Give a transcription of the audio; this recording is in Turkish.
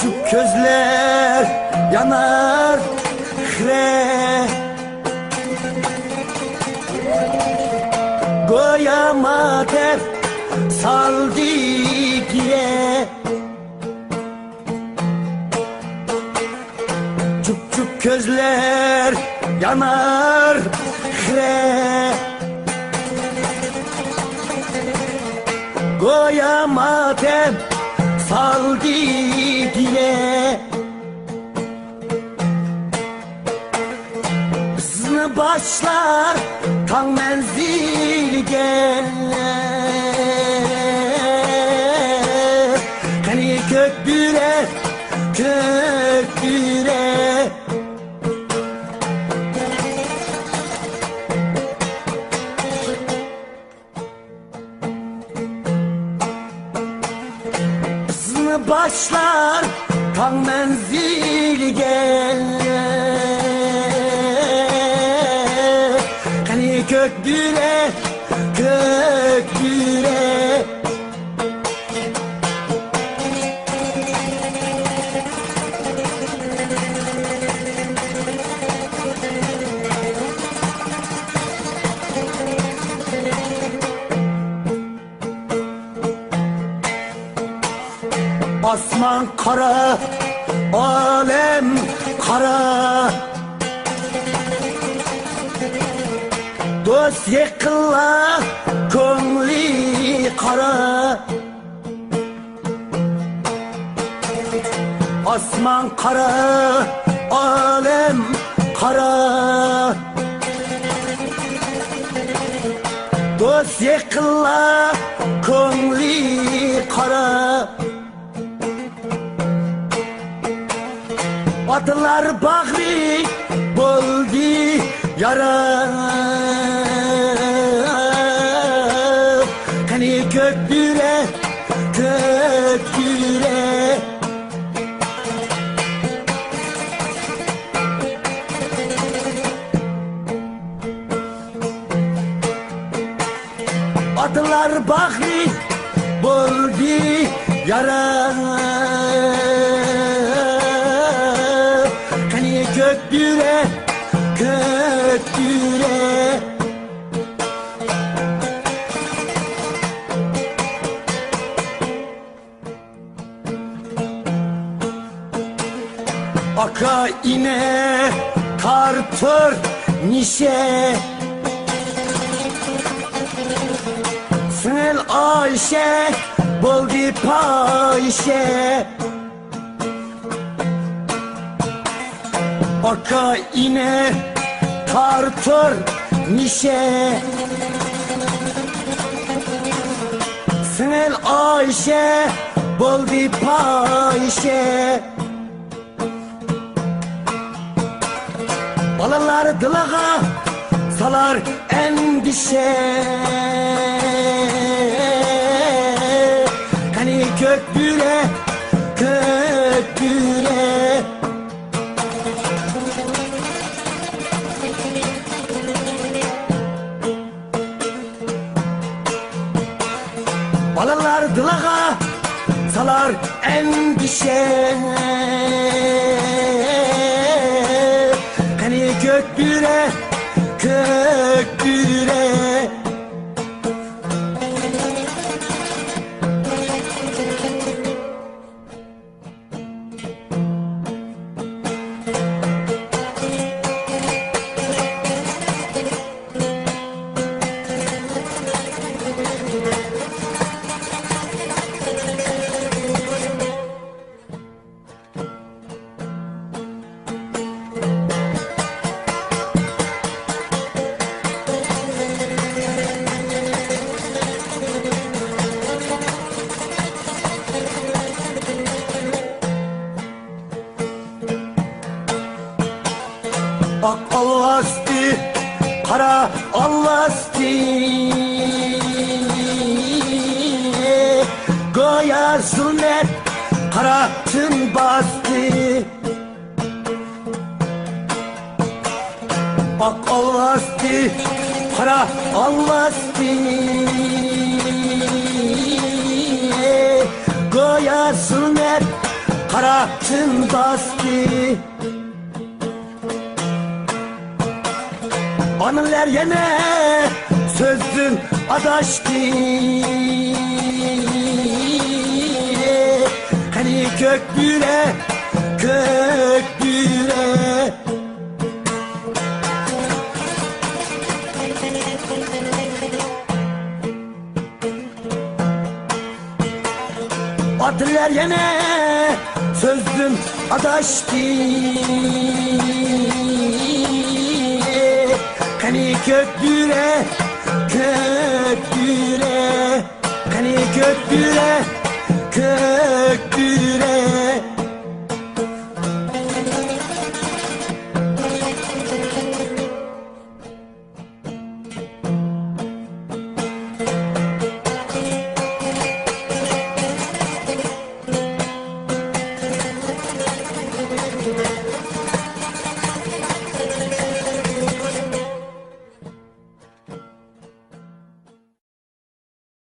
Çuk gözler yanar hre Koyamadım saldı diye Çuk çuk gözler yanar hre Koyamadım saldı diye Hızlı başlar tam menzilge Hani kökbüre kökbüre başlar tam menzilge Hani kökbüre kökbüre Asman kara, alem kara. Dost yıkıla, köngli kara. Asman kara, alem kara. Dost yıkıla, köngli kara Atlar bağrı buldu yara. Hani kökbüre kökbüre Atlar bağrı buldu yara Kökbüre kökbüre Aka ine tartır nişe. Sınıl Ayşe buldu payşe Aka ine tartır nişe. Sınıl Ayşe buldu payşe Balalar dılağa salar endişe. Hani kökbüre kökbüre Balalar dılağa salar endişe. Hani kökbüre kökbüre kara Allah'sti Goya zulmet, kara tın bastı. Ak Allah'sti, kara Allah'sti koyasın hep Karatın bastı Anılar yine sözün adaştı Hani kökbüre, kökbüre Atırlar yine sözün adaştı Kökbüre, kökbüre Hani kökbüre, kökbüre